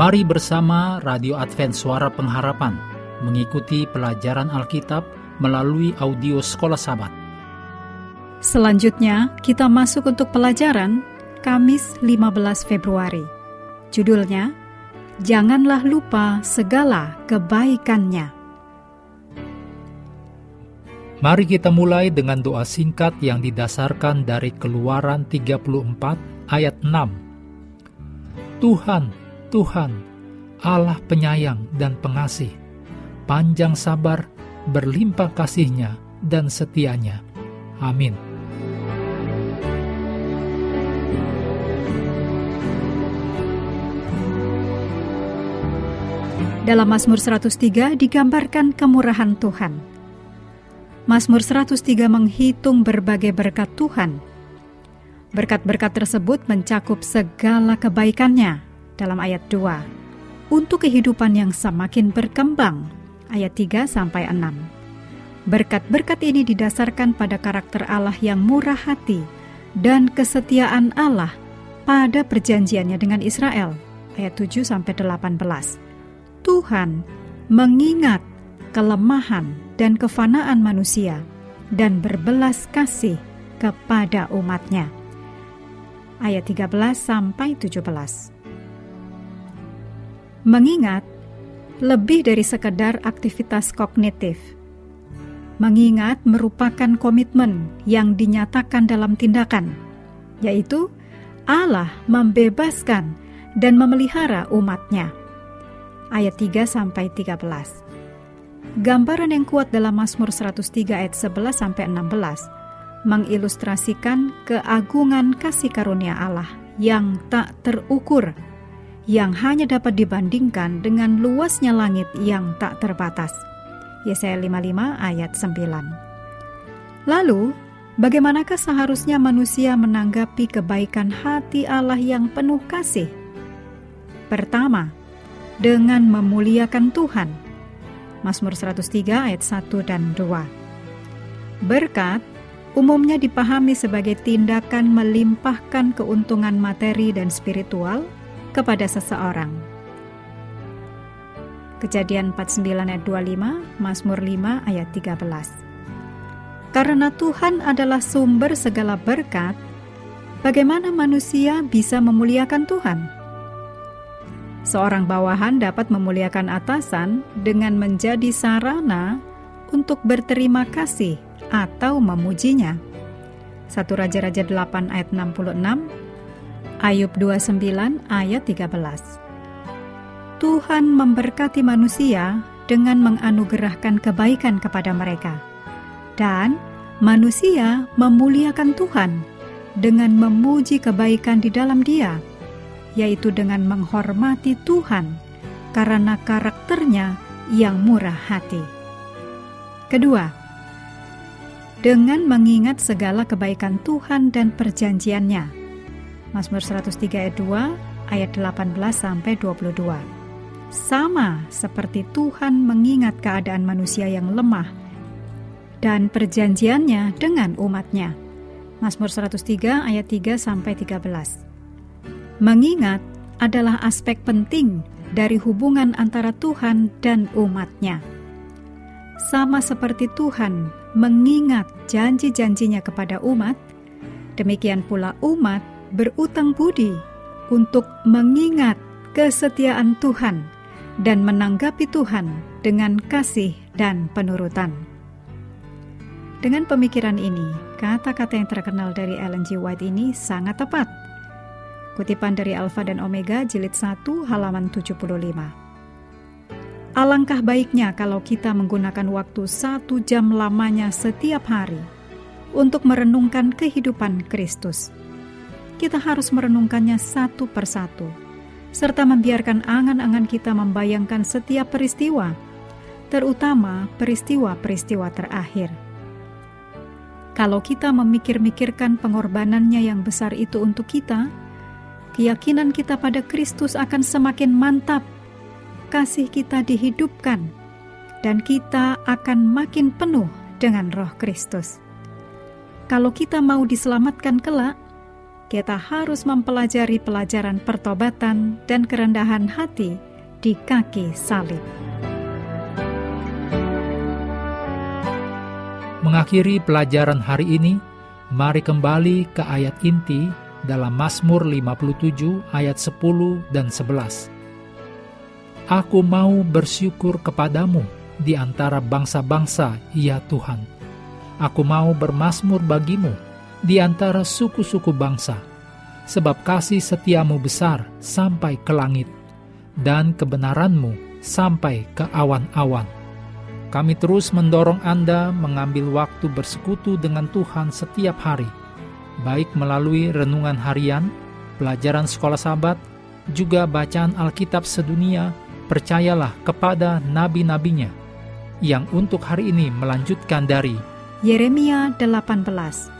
Mari bersama Radio Advent Suara Pengharapan mengikuti pelajaran Alkitab melalui audio Sekolah Sabat. Selanjutnya, kita masuk untuk pelajaran Kamis 15 Februari. Judulnya, Janganlah lupa segala kebaikannya. Mari kita mulai dengan doa singkat yang didasarkan dari Keluaran 34 ayat 6. Tuhan, Tuhan, Allah penyayang dan pengasih, panjang sabar, berlimpah kasihnya dan setianya. Amin. Dalam Mazmur 103 digambarkan kemurahan Tuhan. Mazmur 103 menghitung berbagai berkat Tuhan. Berkat-berkat tersebut mencakup segala kebaikannya dalam ayat 2. Untuk kehidupan yang semakin berkembang, ayat 3 sampai 6. Berkat-berkat ini didasarkan pada karakter Allah yang murah hati dan kesetiaan Allah pada perjanjiannya dengan Israel, ayat 7 sampai 18. Tuhan mengingat kelemahan dan kefanaan manusia dan berbelas kasih kepada umatnya. Ayat 13 sampai 17. Mengingat lebih dari sekedar aktivitas kognitif. Mengingat merupakan komitmen yang dinyatakan dalam tindakan, yaitu Allah membebaskan dan memelihara umatnya ayat 3 sampai 13. Gambaran yang kuat dalam Mazmur 103 ayat 11 sampai 16 mengilustrasikan keagungan kasih karunia Allah yang tak terukur yang hanya dapat dibandingkan dengan luasnya langit yang tak terbatas. Yesaya 55 ayat 9. Lalu, bagaimanakah seharusnya manusia menanggapi kebaikan hati Allah yang penuh kasih? Pertama, dengan memuliakan Tuhan. Mazmur 103 ayat 1 dan 2. Berkat umumnya dipahami sebagai tindakan melimpahkan keuntungan materi dan spiritual kepada seseorang. Kejadian 49 ayat 25, Mazmur 5 ayat 13. Karena Tuhan adalah sumber segala berkat, bagaimana manusia bisa memuliakan Tuhan? Seorang bawahan dapat memuliakan atasan dengan menjadi sarana untuk berterima kasih atau memujinya. 1 Raja-Raja 8 ayat 66, Ayub 29 ayat 13. Tuhan memberkati manusia dengan menganugerahkan kebaikan kepada mereka. Dan manusia memuliakan Tuhan dengan memuji kebaikan di dalam dia yaitu dengan menghormati Tuhan karena karakternya yang murah hati. Kedua, dengan mengingat segala kebaikan Tuhan dan perjanjiannya. Mazmur 103 ayat 2 ayat 18 sampai 22. Sama seperti Tuhan mengingat keadaan manusia yang lemah dan perjanjiannya dengan umatnya. Mazmur 103 ayat 3 sampai 13. Mengingat adalah aspek penting dari hubungan antara Tuhan dan umatnya. Sama seperti Tuhan mengingat janji-janjinya kepada umat, demikian pula umat berutang budi untuk mengingat kesetiaan Tuhan dan menanggapi Tuhan dengan kasih dan penurutan. Dengan pemikiran ini, kata-kata yang terkenal dari Ellen G. White ini sangat tepat Kutipan dari Alfa dan Omega jilid 1 halaman 75. Alangkah baiknya kalau kita menggunakan waktu satu jam lamanya setiap hari untuk merenungkan kehidupan Kristus. Kita harus merenungkannya satu persatu, serta membiarkan angan-angan kita membayangkan setiap peristiwa, terutama peristiwa-peristiwa terakhir. Kalau kita memikir-mikirkan pengorbanannya yang besar itu untuk kita, keyakinan kita pada Kristus akan semakin mantap, kasih kita dihidupkan, dan kita akan makin penuh dengan roh Kristus. Kalau kita mau diselamatkan kelak, kita harus mempelajari pelajaran pertobatan dan kerendahan hati di kaki salib. Mengakhiri pelajaran hari ini, mari kembali ke ayat inti dalam Mazmur 57 ayat 10 dan 11. Aku mau bersyukur kepadamu di antara bangsa-bangsa, ya Tuhan. Aku mau bermasmur bagimu di antara suku-suku bangsa, sebab kasih setiamu besar sampai ke langit, dan kebenaranmu sampai ke awan-awan. Kami terus mendorong Anda mengambil waktu bersekutu dengan Tuhan setiap hari, baik melalui renungan harian, pelajaran sekolah sahabat, juga bacaan Alkitab sedunia, percayalah kepada nabi-nabinya, yang untuk hari ini melanjutkan dari Yeremia 18